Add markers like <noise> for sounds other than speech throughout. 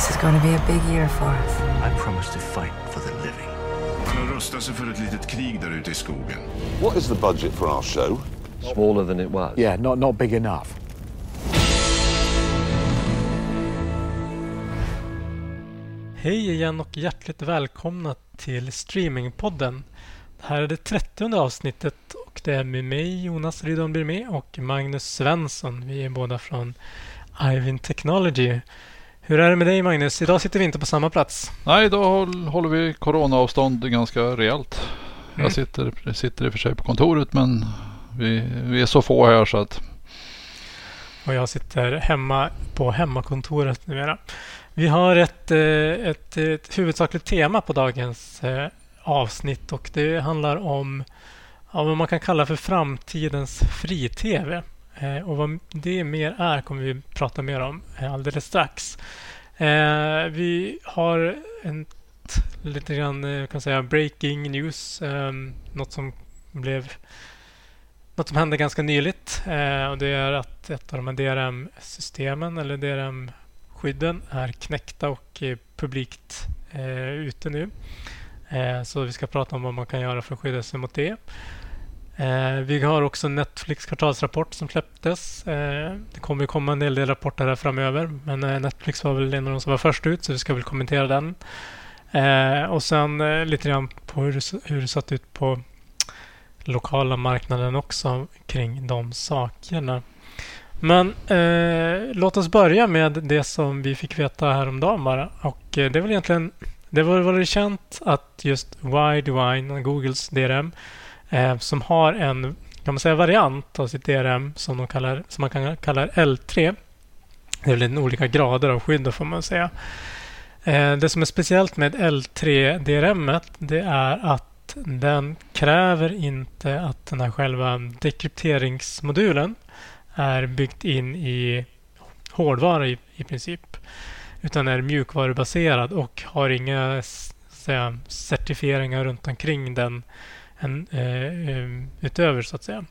This is going to be a big year for us. I promise to fight for the living. Han har rustat sig för ett litet krig där ute i skogen. What is the budget for our show? Smaller than it was. Yeah, not, not big enough. Hej igen och hjärtligt välkomna till Streamingpodden. Det här är det 30 avsnittet och det är med mig Jonas Rydholm Birmé och Magnus Svensson. Vi är båda från Ivin Technology. Hur är det med dig Magnus? Idag sitter vi inte på samma plats. Nej, idag håll- håller vi coronaavstånd ganska rejält. Mm. Jag sitter, sitter i och för sig på kontoret men vi, vi är så få här så att Och jag sitter hemma på hemmakontoret numera. Vi har ett, eh, ett, ett huvudsakligt tema på dagens eh, avsnitt och det handlar om ja, vad man kan kalla för framtidens fri-tv. Eh, Och vad det mer är kommer vi prata mer om eh, alldeles strax. Eh, Vi har en lite grann eh, kan säga breaking news. eh, Något som blev något som hände ganska nyligt eh, och det är att ett av de här DRM-systemen eller DRM-skydden är knäckta och är publikt eh, ute nu. Eh, så vi ska prata om vad man kan göra för att skydda sig mot det. Eh, vi har också Netflix kvartalsrapport som släpptes. Eh, det kommer komma en hel del rapporter här framöver men eh, Netflix var väl en av de som var först ut så vi ska väl kommentera den. Eh, och sen eh, lite grann på hur det, hur det satt ut på lokala marknaden också kring de sakerna. Men eh, låt oss börja med det som vi fick veta häromdagen bara. Och eh, det är väl egentligen det var väl känt att just Widevine, Googles DRM, eh, som har en kan man säga variant av sitt DRM som, de kallar, som man kan kalla L3. Det är väl olika grader av skydd får man säga. Eh, det som är speciellt med L3-DRM det är att den kräver inte att den här själva dekrypteringsmodulen är byggt in i hårdvara i, i princip. Utan är mjukvarubaserad och har inga säga, certifieringar runt omkring den en, eh, eh, utöver så att säga.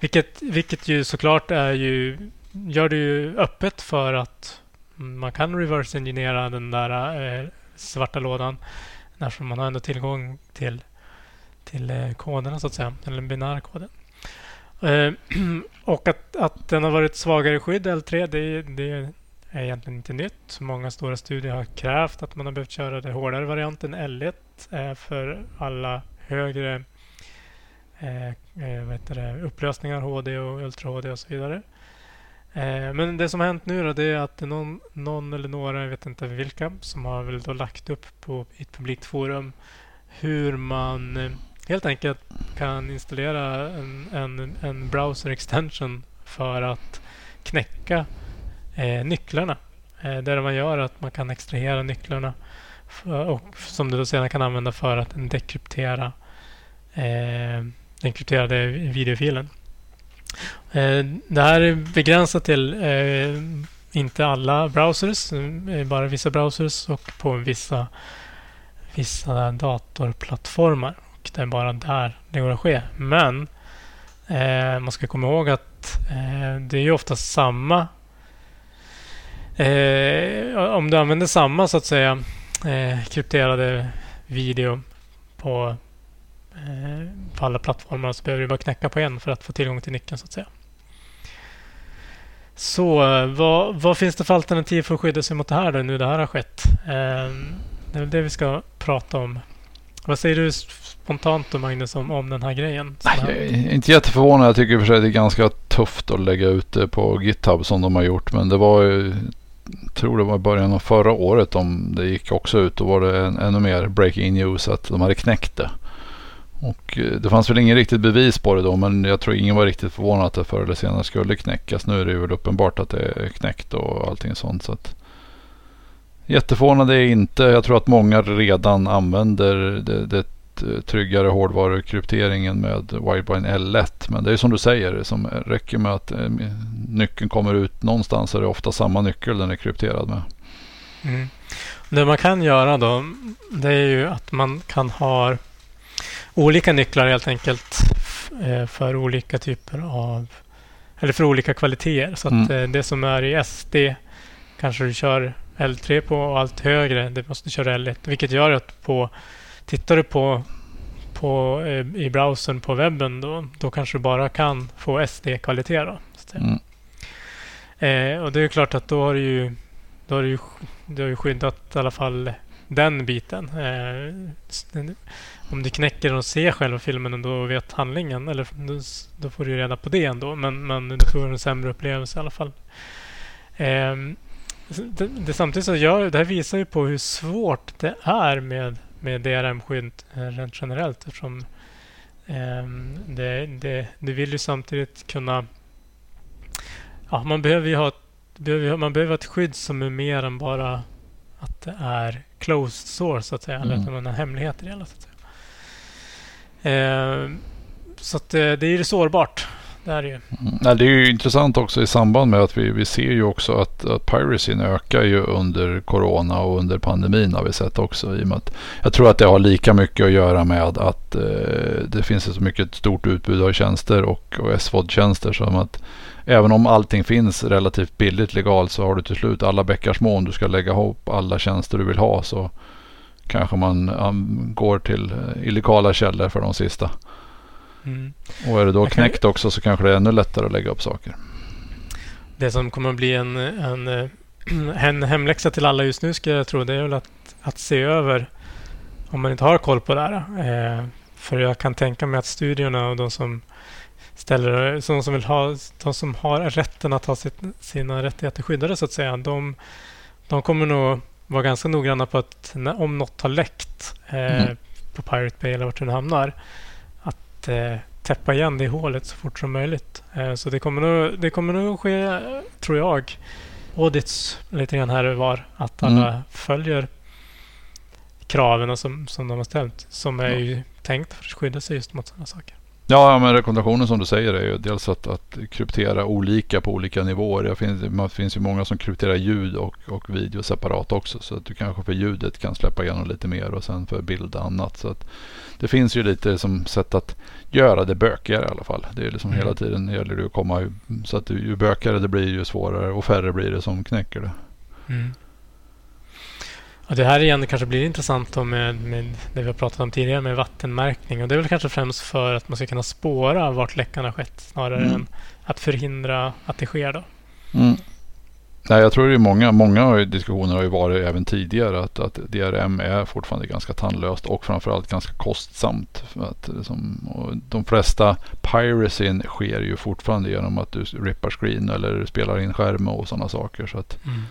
Vilket, vilket ju såklart är ju, gör det ju öppet för att man kan reverse engineera den där eh, svarta lådan. Därför man har ändå tillgång till till eh, koderna så att säga, eller den binära koden. Eh, <clears throat> och att, att den har varit svagare skydd, L3, det, det är egentligen inte nytt. Många stora studier har krävt att man har behövt köra den hårdare varianten L1 eh, för alla högre eh, eh upplösningar, HD och Ultra HD och så vidare. Eh, men det som har hänt nu då, det är att någon, någon eller några, jag vet inte vilka, som har väl då lagt upp på i ett publikt forum hur man eh, helt enkelt kan installera en, en, en browser extension för att knäcka eh, nycklarna. Eh, där man gör att man kan extrahera nycklarna för, och som du då sedan kan använda för att dekryptera eh, den krypterade videofilen. Eh, det här är begränsat till eh, inte alla browsers, eh, bara vissa browsers och på vissa vissa datorplattformar. Och det är bara där det går att ske. Men eh, man ska komma ihåg att eh, det är ju ofta samma eh, om du använder samma så att säga eh, krypterade video på, på alla plattformar så behöver du bara knäcka på en för att få tillgång till nyckeln så att säga. Så eh, vad, vad finns det för alternativ för att skydda sig mot det här då, nu det här har skett? Eh, det är väl det vi ska prata om. Vad säger du spontant då Magnus om, om den här grejen? Nej, jag är inte jätteförvånad. Jag tycker för sig det är ganska tufft att lägga ut det på GitHub som de har gjort. Men det var ju, tror det var i början av förra året om det gick också ut. Då var det en, ännu mer breaking news att de hade knäckt det. Och eh, det fanns väl ingen riktigt bevis på det då. Men jag tror ingen var riktigt förvånad att det förr eller senare skulle knäckas. Nu är det väl uppenbart att det är knäckt och allting sånt. Så att Jätteförvånad är jag inte. Jag tror att många redan använder det, det eh, tryggare hårdvarukrypteringen med Widevine L1. Men det är som du säger, det som räcker med att eh, nyckeln kommer ut någonstans är det ofta samma nyckel den är krypterad med. Mm. Det man kan göra då, det är ju att man kan ha olika nycklar helt enkelt eh, för olika typer av eller för olika kvaliteter. Så att Mm. eh, det som är i SD kanske du kör L3 på och allt högre. Det måste köra L1. Vilket gör att på tittar du på, på eh, i browsern på webben då, då kanske du bara kan få SD-kvalitet. Mm. eh, och det är klart att då har du ju, då har du ju, du har ju skyddat i alla fall den biten. Eh, om du knäcker och ser själva filmen och då vet handlingen, eller då, får du ju reda på det ändå. Men, men du får en sämre upplevelse i alla fall. Eh, det, det, samtidigt så gör det här visar ju på hur svårt det är med, med DRM-skydd eh, rent generellt. Eftersom eh, det, det, det vill ju samtidigt kunna... Ja, man behöver ju ha, behöver, man behöver ett skydd som är mer än bara att det är closed source, så att säga. Mm. Eller att man har hemligheter i hela, så att säga. Eh, så att eh, det, är ju sårbart. Det är det ju. Mm. Ja, det är ju intressant också i samband med att vi, vi ser ju också att, att piracyn ökar ju under corona och under pandemin har vi sett också. I och med att jag tror att det har lika mycket att göra med att eh, det finns ett så mycket stort utbud av tjänster och, och SVOD-tjänster som att även om allting finns relativt billigt legalt så har du till slut alla bäckar små om du ska lägga ihop alla tjänster du vill ha så kanske man um, går till eh, illegala källor för de sista. Mm. Och är det då knäckt också så kanske det är ännu lättare att lägga upp saker. Det som kommer att bli en, en, eh, <clears throat> en hemläxa till alla just nu ska jag tro det är väl att, att se över om man inte har koll på det här. Eh, för jag kan tänka mig att studierna och de som ställer, de som vill ha, de som har rätten att ha sitt, sina rättigheter skyddade så att säga, de, de kommer nog vara ganska noggranna på att när, om något har läckt eh, mm. på Pirate Bay eller vart det nu hamnar att eh, täppa igen det hålet så fort som möjligt. Eh, så det kommer, nog, det kommer nog ske, tror jag, audits lite grann här och var. Att alla mm. följer kraven som, som de har ställt. Som är ju tänkt för att skydda sig just mot sådana saker. Ja, men rekommendationen som du säger är ju dels att, att kryptera olika på olika nivåer. Det finns, det finns ju många som krypterar ljud och, och video separat också. Så att du kanske för ljudet kan släppa igenom lite mer och sen för bild annat. Så att det finns ju lite som sätt att göra det bökigare i alla fall. Det är liksom mm. hela tiden gäller det att komma så att ju bökigare det blir ju svårare och färre blir det som knäcker det. Mm. Och det här igen kanske blir intressant då med, med det vi har pratat om tidigare med vattenmärkning. Och det är väl kanske främst för att man ska kunna spåra vart läckan har skett snarare mm. än att förhindra att det sker. Då. Mm. Nej, jag tror det är många, många diskussioner har ju varit även tidigare att, att DRM är fortfarande ganska tandlöst och framförallt ganska kostsamt. Att, liksom, de flesta piracyn sker ju fortfarande genom att du rippar screen eller spelar in skärm och sådana saker. Så att, mm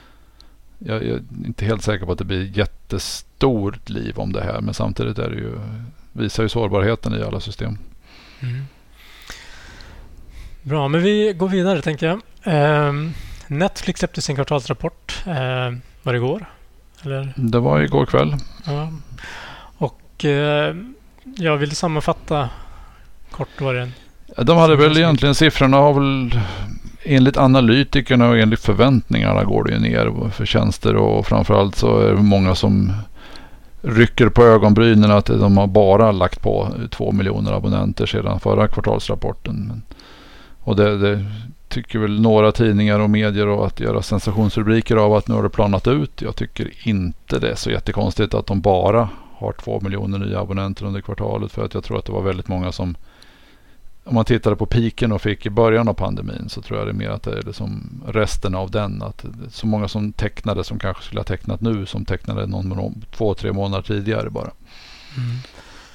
jag, jag, är inte helt säker på att det blir jättestort liv om det här. Men samtidigt är det ju, visar ju sårbarheten i alla system. Mm. Bra, men vi går vidare tänker jag. Eh, Netflix släppte sin kvartalsrapport. Eh, var det igår? Eller? Det var igår kväll. Ja. Och eh, jag vill sammanfatta kort vad det De hade väl egentligen siffrorna har väl enligt analytikerna och enligt förväntningarna går det ju ner för tjänster och framförallt så är det många som rycker på ögonbrynen att de har bara lagt på två miljoner abonnenter sedan förra kvartalsrapporten. Och det, det tycker väl några tidningar och medier och att göra sensationsrubriker av att nu har det planat ut. Jag tycker inte det är så jättekonstigt att de bara har två miljoner nya abonnenter under kvartalet för att jag tror att det var väldigt många som om man tittade på piken och fick i början av pandemin så tror jag det är mer att det är liksom resten av den. Att så många som tecknade som kanske skulle ha tecknat nu som tecknade någon, två, tre månader tidigare bara. Mm.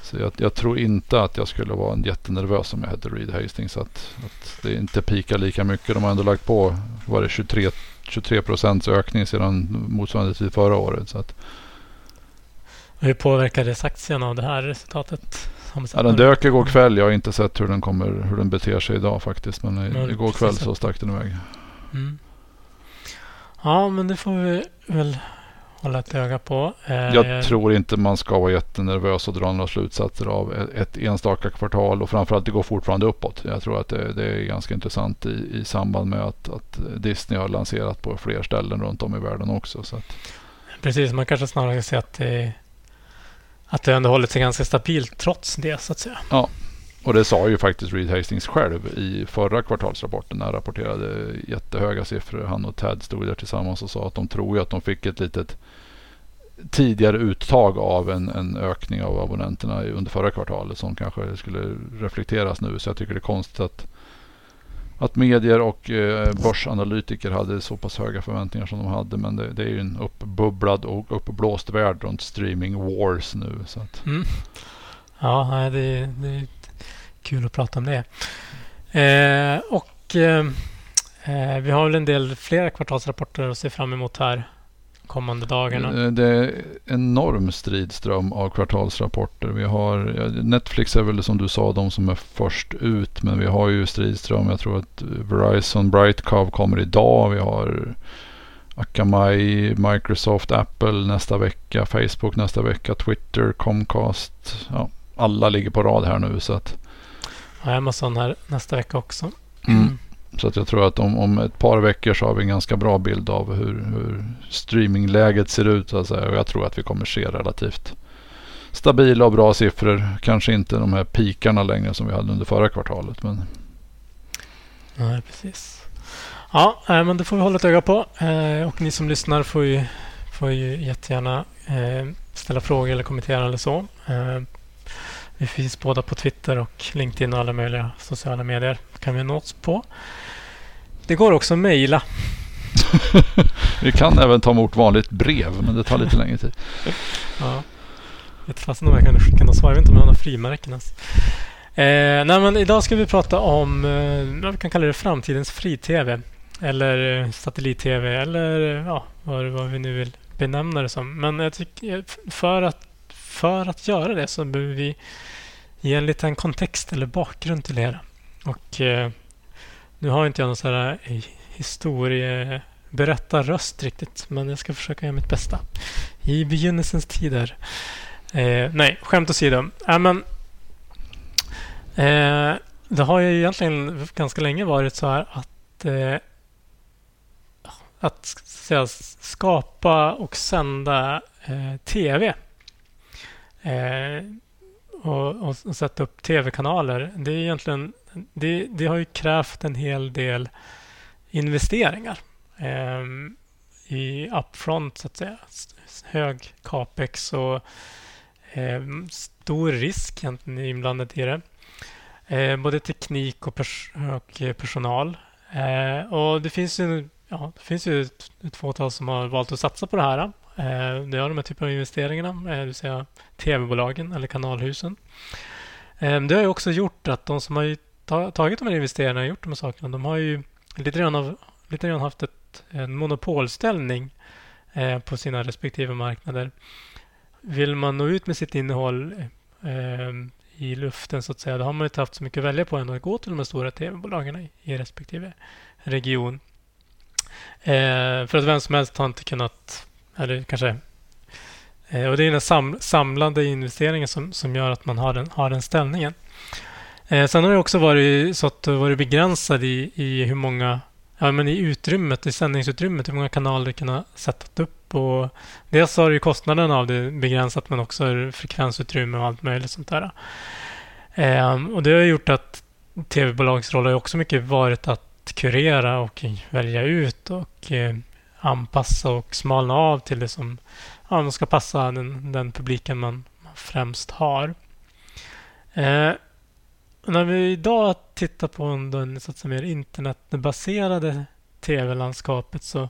Så jag, jag, tror inte att jag skulle vara en jättenervös om jag hette Reed Hastings. Att, att det inte pikar lika mycket. De har ändå lagt på var det 23, 23 procents ökning sedan motsvarande tid förra året. Så att, hur påverkades aktien av det här resultatet? Ja, den dök igår kväll. Jag har inte sett hur den, kommer, hur den beter sig idag faktiskt. Men mm, igår kväll så stack den iväg. Mm. Ja, men det får vi väl hålla ett öga på. Eh, jag tror inte man ska vara jättenervös och dra några slutsatser av ett enstaka kvartal och framförallt det går fortfarande uppåt. Jag tror att det, det är ganska intressant i, i samband med att, att, Disney har lanserat på fler ställen runt om i världen också. Precis, man kanske snarare ska se att det att det ändå hållit sig ganska stabilt trots det så att säga. Ja, Och det sa ju faktiskt Reed Hastings själv i förra kvartalsrapporten när han rapporterade jättehöga siffror. Han och Ted stod där tillsammans och sa att de tror ju att de fick ett litet tidigare uttag av en, en ökning av abonnenterna under förra kvartalet som kanske skulle reflekteras nu. Så jag tycker det är konstigt att, att medier och eh, börsanalytiker hade så pass höga förväntningar som de hade. Men det, det är ju en uppbubblad och uppblåst värld runt streaming wars nu. Så att. Mm. Ja, det, det är kul att prata om det. Eh, och eh, eh, vi har väl en del fler kvartalsrapporter att se fram emot här kommande dagarna. Eh, det är enorm stridström av kvartalsrapporter. Vi har Netflix är väl som du sa de som är först ut. Men vi har ju stridström. Jag tror att Verizon Brightcov kommer idag. Vi har Akamai, Microsoft, Apple nästa vecka, Facebook nästa vecka, Twitter, Comcast. Ja, alla ligger på rad här nu. Så att, Amazon här nästa vecka också. Mm. Så att jag tror att om, om ett par veckor så har vi en ganska bra bild av hur, hur streamingläget ser ut. Så att säga. Och jag tror att vi kommer se relativt stabila och bra siffror. Kanske inte de här pikarna längre som vi hade under förra kvartalet. Men... Nej, precis. Ja, eh, men det får vi hålla ett öga på. Eh, och ni som lyssnar får ju, får ju jättegärna eh, ställa frågor eller kommentera eller så. Vi finns båda på Twitter och LinkedIn och alla möjliga sociala medier. kan vi nås på. Det går också att mejla. <laughs> vi kan även ta emot vanligt brev, men det tar lite längre tid. <laughs> ja. Jag vet fasen om jag kan skicka något svar. Jag vet inte om jag har några frimärken ens. Eh, nej, men idag ska vi prata om eh, vi kan kalla det framtidens fri-tv. Eller eh, satellit-tv eller ja, vad, vad vi nu vill benämna det som. Men jag tycker för att, för att göra det så behöver vi ge en liten kontext eller bakgrund till det. Och eh, nu har inte jag någon sån här eh, historieberättarröst riktigt, men jag ska försöka göra mitt bästa. I begynnelsens tider. Eh, nej, skämt åsido. Äh, men, eh, det har ju egentligen ganska länge varit så här att eh, att säga, skapa och sända eh, tv eh, och, och, och sätta upp tv-kanaler. Det är egentligen det, det, har ju krävt en hel del investeringar eh, i upfront så att säga. Hög capex och eh, stor risk egentligen inblandat i det. Eh, både teknik och, pers och personal. Eh, och det finns ju, ja, det finns ju ett, ett fåtal som har valt att satsa på det här. Eh, det har de här typen av investeringarna, eh, det vill säga tv-bolagen eller kanalhusen. Eh, det har ju också gjort att de som har tagit de här investeringarna och gjort de här sakerna, de har ju lite grann, av, lite grann haft ett, en monopolställning på sina respektive marknader. Vill man nå ut med sitt innehåll i luften så att säga, då har man inte haft så mycket att välja på än att gå till de här stora tv-bolagen i, respektive region. För att vem som helst har inte kunnat eller kanske... Eh, och det är den sam, samlade investeringen som, som gör att man har den, har den ställningen. Eh, sen har det också varit så att det varit begränsad i, i hur många ja, men i utrymmet, i sändningsutrymmet, hur många kanaler du kan sätta upp. Och dels har du kostnaden av det begränsat men också frekvensutrymme och allt möjligt sånt där. Eh, och det har gjort att tv-bolags roll har också mycket varit att kurera och välja ut och eh, anpassa och smalna av till det som ja, ska passa den, den publiken man, man främst har. Eh, när vi idag tittar på den så att säga, mer internetbaserade tv-landskapet så,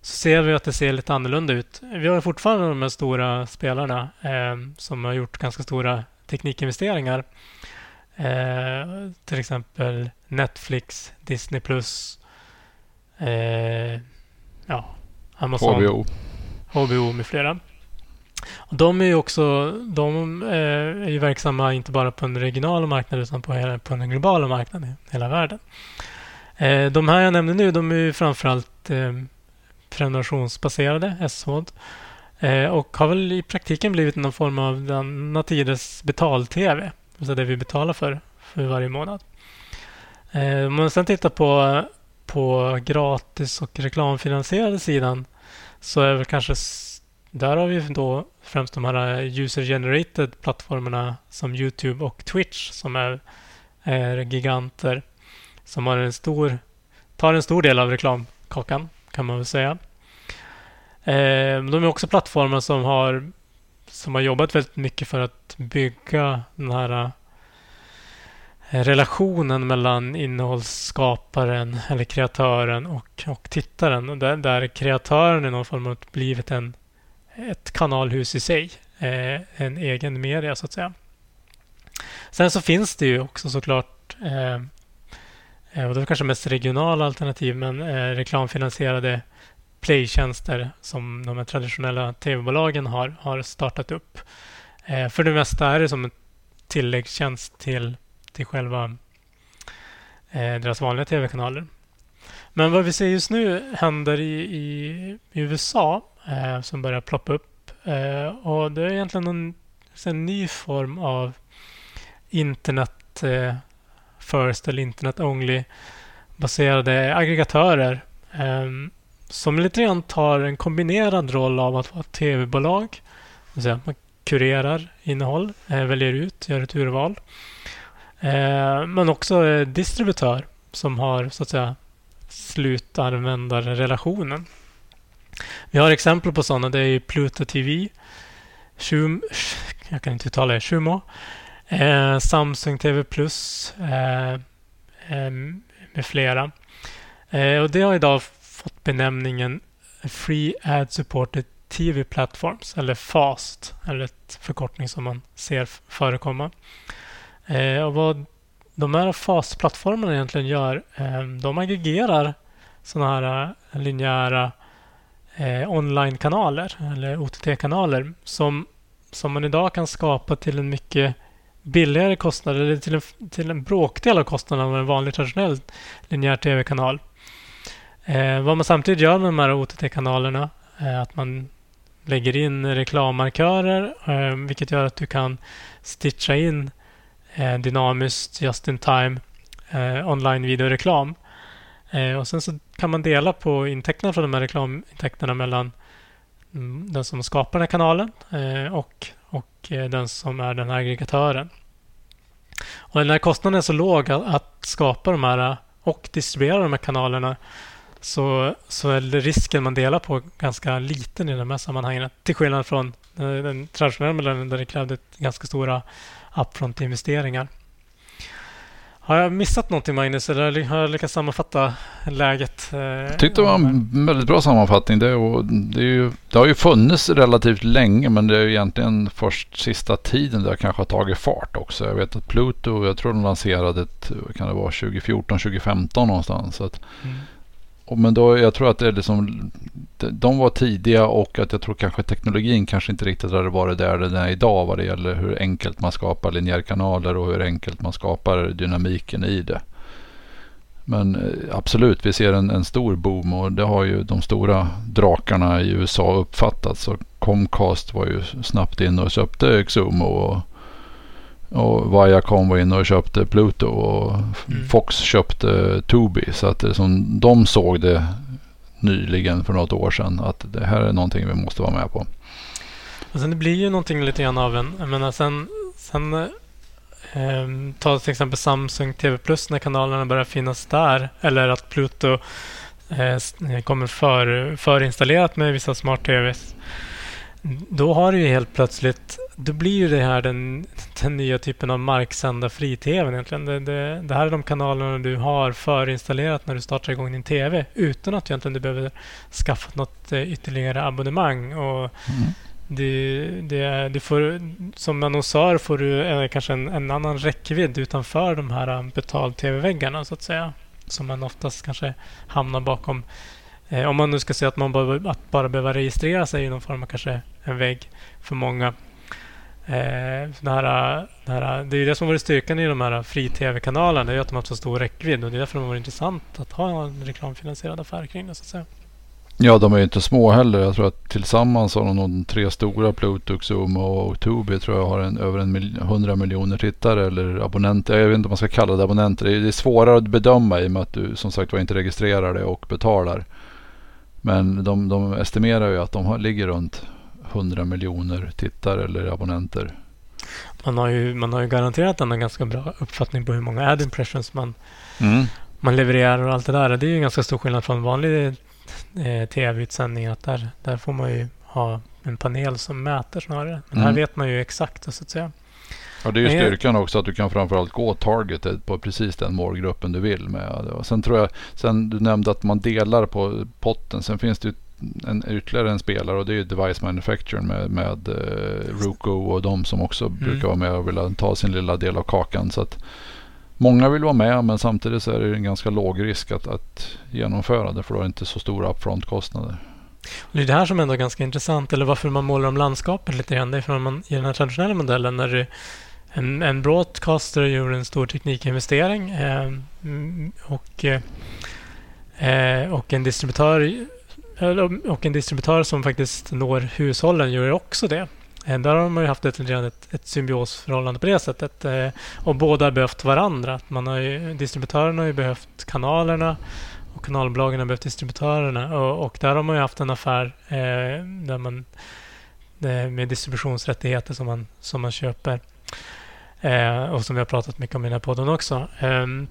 så ser vi att det ser lite annorlunda ut. Vi har fortfarande de här stora spelarna eh, som har gjort ganska stora teknikinvesteringar. Eh, till exempel Netflix, Disney+, eh, ja, Amazon, HBO. HBO med flera. Och de är ju också de eh, är ju verksamma inte bara på en regional marknad utan på, hela, på en global marknad i hela världen. Eh, de här jag nämnde nu de är ju framförallt eh, prenumerationsbaserade, SHD. Och har väl i praktiken blivit någon form av denna tiders betal-tv. Alltså det vi betalar för, för varje månad. Om man sen tittar på på gratis och reklamfinansierade sidan så är väl kanske där har vi då främst de här eh, user-generated plattformarna som Youtube och Twitch som är, är giganter som har en stor, tar en stor del av reklamkakan kan man väl säga. Ehm, de är också plattformar som har, som har jobbat väldigt mycket för att bygga den här eh, Eh, relationen mellan innehållsskaparen eller kreatören och, och tittaren. Där, där kreatören i någon form har blivit en, ett kanalhus i sig. Eh, en egen media så att säga. Sen så finns det ju också såklart eh, eh och det är kanske mest regionala alternativ men eh, reklamfinansierade playtjänster som de traditionella tv-bolagen har, har startat upp. Eh, för det mesta är det som en tilläggstjänst till, till själva eh, deras vanliga tv-kanaler. Men vad vi ser just nu händer i, i, i USA eh, som börjar ploppa upp. Eh, och det är egentligen en, en ny form av internet eh, first eller internet only baserade aggregatörer ehm, som lite grann tar en kombinerad roll av att vara tv-bolag. Man kurerar innehåll, eh, väljer ut, gör ett urval. Eh, men också eh, distributör som har så att säga slutanvändarrelationen. Vi har exempel på sådana. Det är Pluto TV, Shum, jag kan inte uttala det, Shumo, eh, Samsung TV Plus eh, eh, med flera. Eh, och det har idag fått benämningen Free Ad Supported TV Platforms eller FAST eller ett förkortning som man ser förekomma. Eh, och vad de här FAST-plattformarna egentligen gör, eh, de aggregerar sådana här eh, linjära eh, online-kanaler eller OTT-kanaler som, som man idag kan skapa till en mycket billigare kostnad eller till en, till en bråkdel av kostnaden av en vanlig traditionell linjär tv-kanal. Eh, vad man samtidigt gör med de här OTT-kanalerna är att man lägger in reklammarkörer eh, vilket gör att du kan stitcha in eh, Eh, dynamiskt just in time eh, online videoreklam. Eh, och sen så kan man dela på intäkterna från de här reklamintäkterna mellan mm, den som skapar den här kanalen eh, och och eh, den som är den här aggregatören. Och när kostnaden är så låg att skapa de här eh, och distribuera de här kanalerna så, så är risken man delar på ganska liten i de här sammanhangen. Till skillnad från den traditionella modellen där det krävde ganska stora upfront-investeringar. Har jag missat någonting Magnus eller har jag lyckats sammanfatta läget? Jag tyckte det var en väldigt bra sammanfattning. Det, och det, ju, det, har ju funnits relativt länge men det är egentligen först sista tiden det kanske har tagit fart också. Jag vet att Pluto, jag tror de lanserade ett, kan det vara 2014, 2015 någonstans. Så att, mm. Men då, jag tror att det är liksom, de var tidiga och att jag tror kanske teknologin kanske inte riktigt hade varit där den är idag vad det gäller hur enkelt man skapar linjärkanaler och hur enkelt man skapar dynamiken i det. Men eh, absolut, vi ser en, en stor boom och det har ju de stora drakarna i USA uppfattat. Så Comcast var ju snabbt in och köpte Xumo och och Viacom var inne och köpte Pluto och mm. Fox köpte Tubi. Så att som de såg det nyligen för något år sedan att det här är någonting vi måste vara med på. Och sen det blir ju någonting lite grann av en, jag menar sen, sen eh, ta till exempel Samsung TV Plus när kanalerna börjar finnas där eller att Pluto eh, kommer för, förinstallerat med vissa smart-TVs. Då har du ju helt plötsligt då blir ju det här den, den nya typen av marksända fri-tv egentligen. Det, det, det, här är de kanalerna du har förinstallerat när du startar igång din tv utan att egentligen du behöver skaffa något eh, ytterligare abonnemang. Och mm. det, det, du får, som annonsör får du eh, kanske en, en, annan räckvidd utanför de här eh, betal-tv-väggarna så att säga. Som man oftast kanske hamnar bakom. Eh, om man nu ska säga att man bara, att bara behöver registrera sig i någon form av kanske en vägg för många Eh, här, det, här, det är det som varit styrkan i de här fri-tv-kanalerna. Det är att de har haft så stor räckvidd och det är därför det varit intressant att ha en reklamfinansierad affär kring det. Så att säga. Ja, de är ju inte små heller. Jag tror att tillsammans har de nog tre stora, Pluto, Zoom och Tubi, tror jag har en, över en mil, 100 miljoner tittare eller abonnenter. Jag vet inte om man ska kalla det abonnenter. Det är, det är svårare att bedöma i och med att du som sagt var inte registrerar det och betalar. Men de, de estimerar ju att de har, ligger runt 100 miljoner tittare eller abonnenter. Man har ju, man har ju garanterat en ganska bra uppfattning på hur många ad impressions man, Mm. man levererar och allt det där. Det är ju en ganska stor skillnad från vanlig eh, tv-utsändning. Att där, där får man ju ha en panel som mäter snarare. Men här Mm. vet man ju exakt så att säga. Ja, det är ju styrkan också att du kan framförallt gå targeted på precis den målgruppen du vill med. Och sen tror jag, sen du nämnde att man delar på potten. Sen finns det ju en, ytterligare en spelare och det är ju Device Manufacturer med, med eh, Roku och de som också brukar vara med och vilja ta sin lilla del av kakan. Så att många vill vara med men samtidigt så är det en ganska låg risk att, att genomföra det för du har inte så stora upfront-kostnader. Det är det här som ändå är ganska intressant. Eller varför man målar om landskapet lite grann. Det är för man i den här traditionella modellen när du, en, en broadcaster gjorde en stor teknikinvestering eh, och, eh, och en distributör och en distributör som faktiskt når hushållen gör också det. Eh, Där har man ju haft ett, redan ett, ett symbiosförhållande på det sättet. eh, Och båda har behövt varandra. Man har ju, distributörerna har ju behövt kanalerna och kanalbolagen har behövt distributörerna. Och, och där har man ju haft en affär eh, där man, eh, med distributionsrättigheter som man, som man köper. Eh, och som vi har pratat mycket om i den här podden också. Ehm,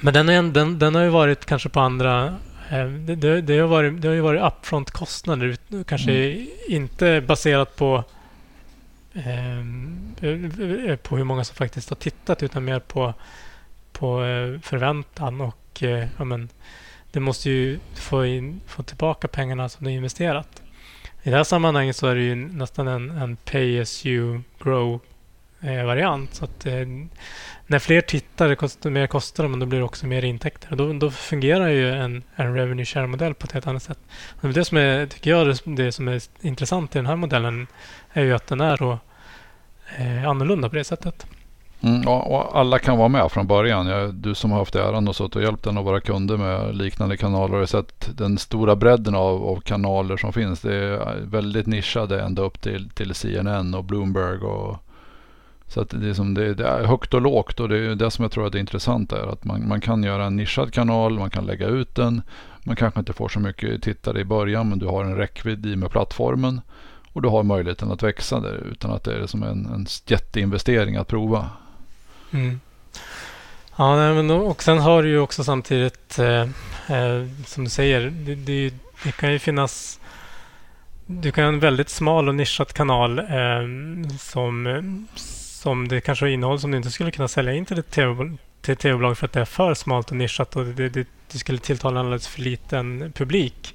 men den, är, en- den, den har ju varit kanske på andra... eh, Det, det, det, har varit, det har ju varit upfront-kostnader. Kanske inte baserat på ehm, eh, på hur många som faktiskt har tittat utan mer på, på eh, förväntan och eh, ja, men, det måste ju få, in, få tillbaka pengarna som du investerat. I det här sammanhanget så är det ju nästan en, en pay as you grow eh, variant. Så att, eh, när fler tittar, det kostar, mer kostar det, men då blir det också mer intäkter. Och Då, då fungerar ju en, en revenue share-modell på ett helt annat sätt. Och det som är, tycker jag, det, det som är intressant i den här modellen är ju att den är då, eh, annorlunda på det sättet. Mm, och, alla kan vara med från början. Jag, du som har haft äran och suttit och hjälpt en av våra kunder med liknande kanaler har sett den stora bredden av, av kanaler som finns. Det är väldigt nischade ända upp till, till CNN och Bloomberg. Och, så att det, är som det, det är högt och lågt och det är det som jag tror att är intressant är att man, man kan göra en nischad kanal, man kan lägga ut den. Man kanske inte får så mycket tittare i början men du har en räckvidd i med plattformen. Och du har möjligheten att växa där utan att det är som en, en jätteinvestering att prova. Mm. Ja, nej, men då, och sen har du ju också samtidigt, eh, eh, som du säger, det, det, det kan ju finnas... Du kan ha en väldigt smal och nischad kanal eh, som, som det kanske har innehåll som du inte skulle kunna sälja in till ett TV till tv-bolag för att det är för smalt och nischat och det, det, det skulle tilltala en alldeles för liten publik.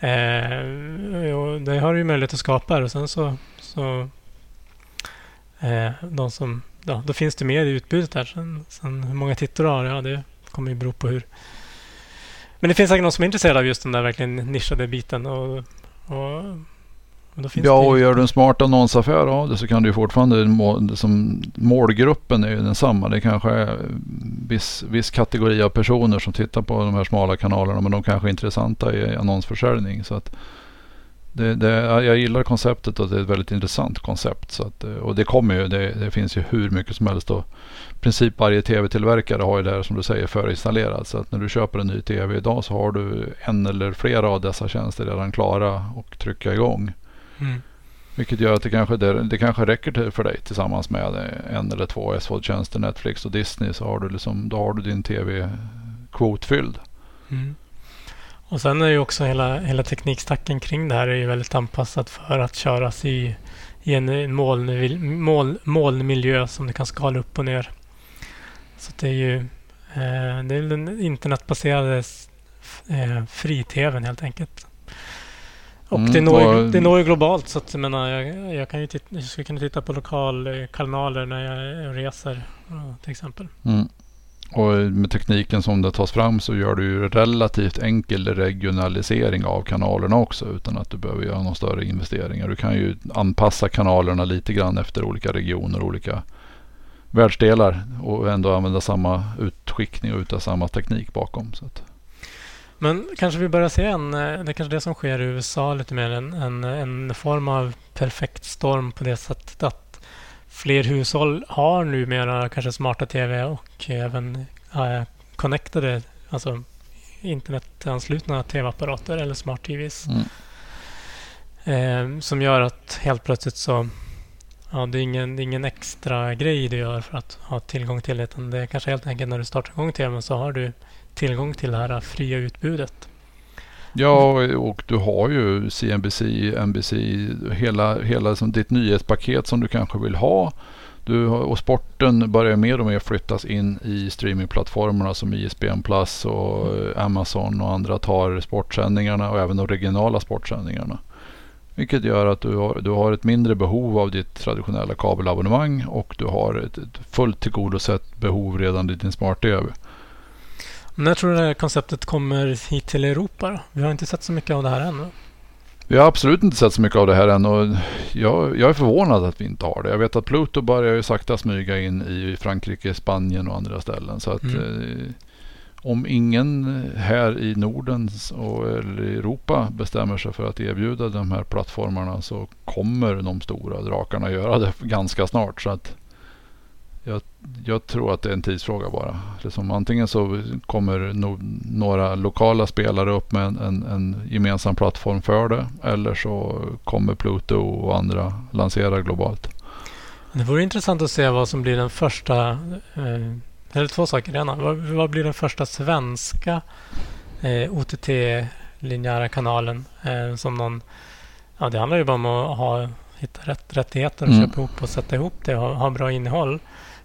Eh, och det har du ju möjlighet att skapa och sen så, så eh, de som ja, då finns det mer i utbudet där. Sen, sen hur många tittare du har, ja det kommer ju bero på hur... Men det finns säkert någon som är intresserad av just den där verkligen nischade biten. Och, och, Ja, och gör du en smart annonsaffär av det så kan du fortfarande, må- som målgruppen är ju densamma. Det kanske är viss, viss kategori av personer som tittar på de här smala kanalerna men de kanske är intressanta i annonsförsäljning. Så att det, det, jag gillar konceptet och det är ett väldigt intressant koncept. Så att, och det kommer ju, det, det finns ju hur mycket som helst. Och I princip varje tv-tillverkare har ju det här som du säger förinstallerat. Så att när du köper en ny tv idag så har du en eller flera av dessa tjänster redan klara och trycka igång. Mm. Vilket gör att det kanske, det, det kanske räcker till för dig tillsammans med en eller två SVOD-tjänster, Netflix och Disney. Så har du, liksom, då har du din tv-kvot fylld. Mm. Och sen är ju också hela, hela teknikstacken kring det här är ju väldigt anpassad för att köras i, i en moln, moln, molnmiljö som du kan skala upp och ner. Så det är ju eh, det är den internetbaserade eh, fri-tvn helt enkelt. Och Mm, det, når, ju- det når ju globalt så att jag menar, jag, jag, kan ju titta, jag skulle kunna titta på lokalkanaler när jag reser ja, till exempel. Mm. Och med tekniken som det tas fram så gör du ju relativt enkel regionalisering av kanalerna också utan att du behöver göra några större investeringar. Du kan ju anpassa kanalerna lite grann efter olika regioner och olika världsdelar och ändå använda samma utskickning och utav samma teknik bakom. Så att, Men kanske vi börjar se en, eh, det är kanske det som sker i USA lite mer, en, en, en form av perfekt storm på det sättet att fler hushåll har numera kanske smarta tv och även äh, connectade, alltså internetanslutna tv-apparater eller smart-tvs. Mm. Eh, som gör att helt plötsligt så ja, det är ingen, det är ingen extra grej du gör för att ha tillgång till det. Utan det är kanske helt enkelt när du startar igång TVn så har du tillgång till det här fria utbudet. Ja, och du har ju CNBC, NBC, hela, hela som ditt nyhetspaket som du kanske vill ha. Du, och sporten börjar mer och mer flyttas in i streamingplattformarna som ISBN Plus och Amazon och andra tar sportsändningarna och även de regionala sportsändningarna. Vilket gör att du har, du har ett mindre behov av ditt traditionella kabelabonnemang och du har ett, ett fullt tillgodosett behov redan i din smart-tv. När tror du det här konceptet kommer hit till Europa? Då? Vi har inte sett så mycket av det här än. Vi har absolut inte sett så mycket av det här än och jag, jag, är förvånad att vi inte har det. Jag vet att Pluto börjar ju sakta smyga in i Frankrike, Spanien och andra ställen. Så att mm. eh, om ingen här i Norden och, eller i Europa bestämmer sig för att erbjuda de här plattformarna så kommer de stora drakarna göra det <laughs> ganska snart. Så att jag, jag tror att det är en tidsfråga bara. Liksom, antingen så kommer no, några lokala spelare upp med en, en, en, gemensam plattform för det. Eller så kommer Pluto och andra lansera globalt. Det vore intressant att se vad som blir den första eh, eller två saker. Ena, vad, vad blir den första svenska eh, OTT-linjära kanalen? Eh, som någon, ja, det handlar ju bara om att ha, hitta rätt rättigheter och mm. köpa ihop och sätta ihop det och ha, ha bra innehåll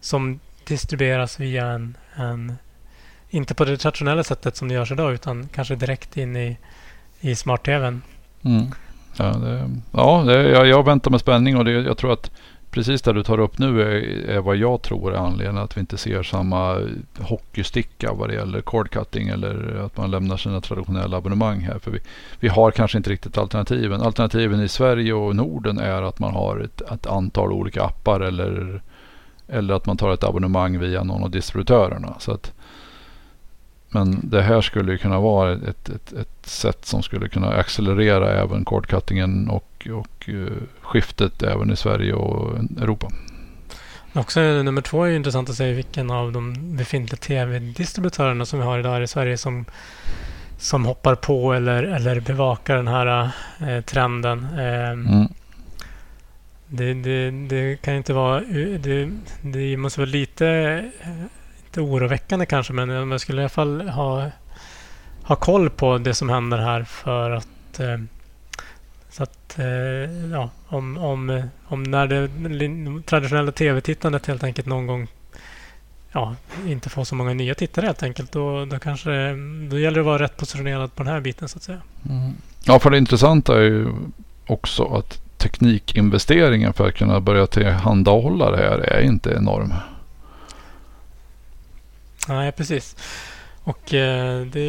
som distribueras via en, en, inte på det traditionella sättet som det görs idag utan kanske direkt in i, i smart-tvn. Mm. Ja, det, ja det, jag, jag väntar med spänning och det, jag tror att precis det du tar upp nu är, är vad jag tror är anledningen att vi inte ser samma hockeysticka vad det gäller cord cutting eller att man lämnar sina traditionella abonnemang här. För vi, vi har kanske inte riktigt alternativen. Alternativen i Sverige och Norden är att man har ett, ett antal olika appar eller, eller att man tar ett abonnemang via någon av distributörerna. Så att, men det här skulle kunna vara ett, ett, ett sätt som skulle kunna accelerera även cordcuttingen och, och uh, skiftet även i Sverige och Europa. Också nummer två är intressant att se vilken av de befintliga tv-distributörerna som vi har idag i Sverige som, som hoppar på eller, eller bevakar den här eh, trenden. Eh, mm det, det, det, kan inte vara... Det, det måste vara lite Inte oroväckande kanske, men jag skulle i alla fall ha, ha koll på det som händer här för att eh, så att, eh, ja, om, om, om när det traditionella tv-tittandet helt enkelt någon gång ja, inte får så många nya tittare helt enkelt. Då, då, kanske, då gäller det att vara rätt positionerad på den här biten så att säga. Mm. Ja, för det intressanta är ju också att teknikinvesteringen för att kunna börja tillhandahålla det här är inte enorm. Nej, precis. Och eh, det,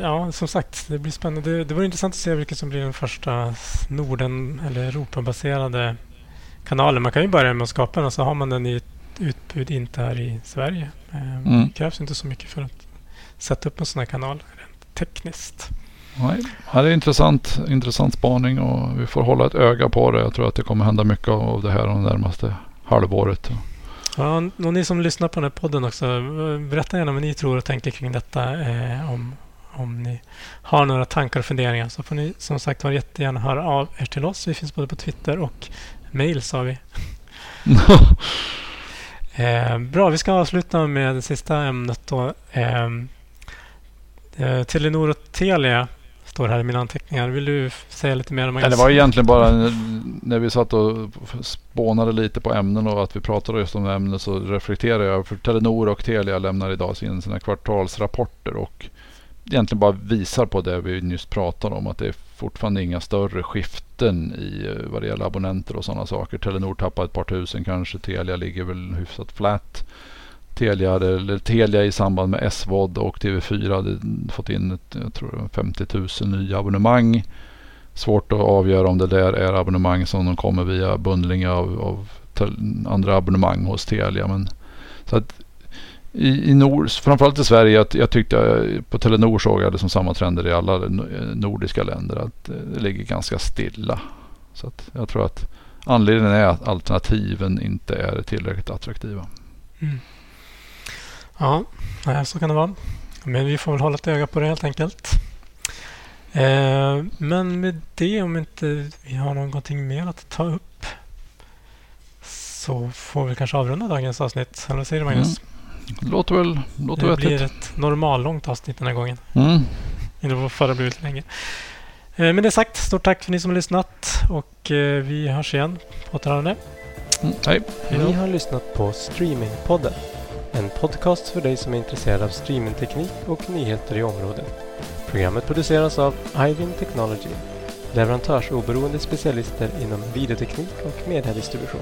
ja, som sagt, det blir spännande. Det, det var intressant att se vilken som blir den första Norden eller Europabaserade kanalen. Man kan ju börja med att skapa den och så har man den i ett utbud inte här i Sverige. Eh, mm. Det krävs inte så mycket för att sätta upp en sån här kanal rent tekniskt. Nej, det är intressant, intressant spaning och vi får hålla ett öga på det. Jag tror att det kommer hända mycket av det här de närmaste halvåret. Ja, och ni som lyssnar på den här podden också, berätta gärna vad ni tror och tänker kring detta. Eh, om, om ni har några tankar och funderingar så får ni som sagt var jättegärna höra av er till oss. Vi finns både på Twitter och mail sa vi. <laughs> eh, bra, vi ska avsluta med det sista ämnet då. Eh, eh Telenor och Telia står här i mina anteckningar. Vill du säga lite mer om det? Det var egentligen bara när vi satt och spånade lite på ämnen och att vi pratade just om ämnen så reflekterade jag. För Telenor och Telia lämnar idag sin, sina kvartalsrapporter och egentligen bara visar på det vi nyss pratade om. Att det är fortfarande inga större skiften i eh, vad det gäller abonnenter och sådana saker. Telenor tappar ett par tusen kanske. Telia ligger väl hyfsat flat. Telia, eller Telia i samband med SVOD och TV4 hade fått in ett, jag tror 50 000 nya abonnemang. Svårt att avgöra om det där är abonnemang som de kommer via bundling av, av andra abonnemang hos Telia. Men, så att i, i nord, framförallt i Sverige, jag, jag tyckte på Telenor såg jag det som samma trender i alla nordiska länder. Att det ligger ganska stilla. Så att jag tror att anledningen är att alternativen inte är tillräckligt attraktiva. Mm. Ja, så kan det vara. Men vi får väl hålla ett öga på det helt enkelt. Eh, men med det, om inte vi har någonting mer att ta upp så får vi kanske avrunda dagens avsnitt. Eller vad säger du Magnus? Mm. Låter väl låter det vettigt. blir ett normallångt avsnitt den här gången. Mm. <laughs> Det förra blev lite länge. Eh, med det sagt, stort tack för ni som har lyssnat och eh, vi hörs igen på återhörande. Mm. Hej. Ni har lyssnat på Streamingpodden. En podcast för dig som är intresserad av streamingteknik och nyheter i området. Programmet produceras av Ivin Technology, leverantörsoberoende specialister inom videoteknik och mediedistribution.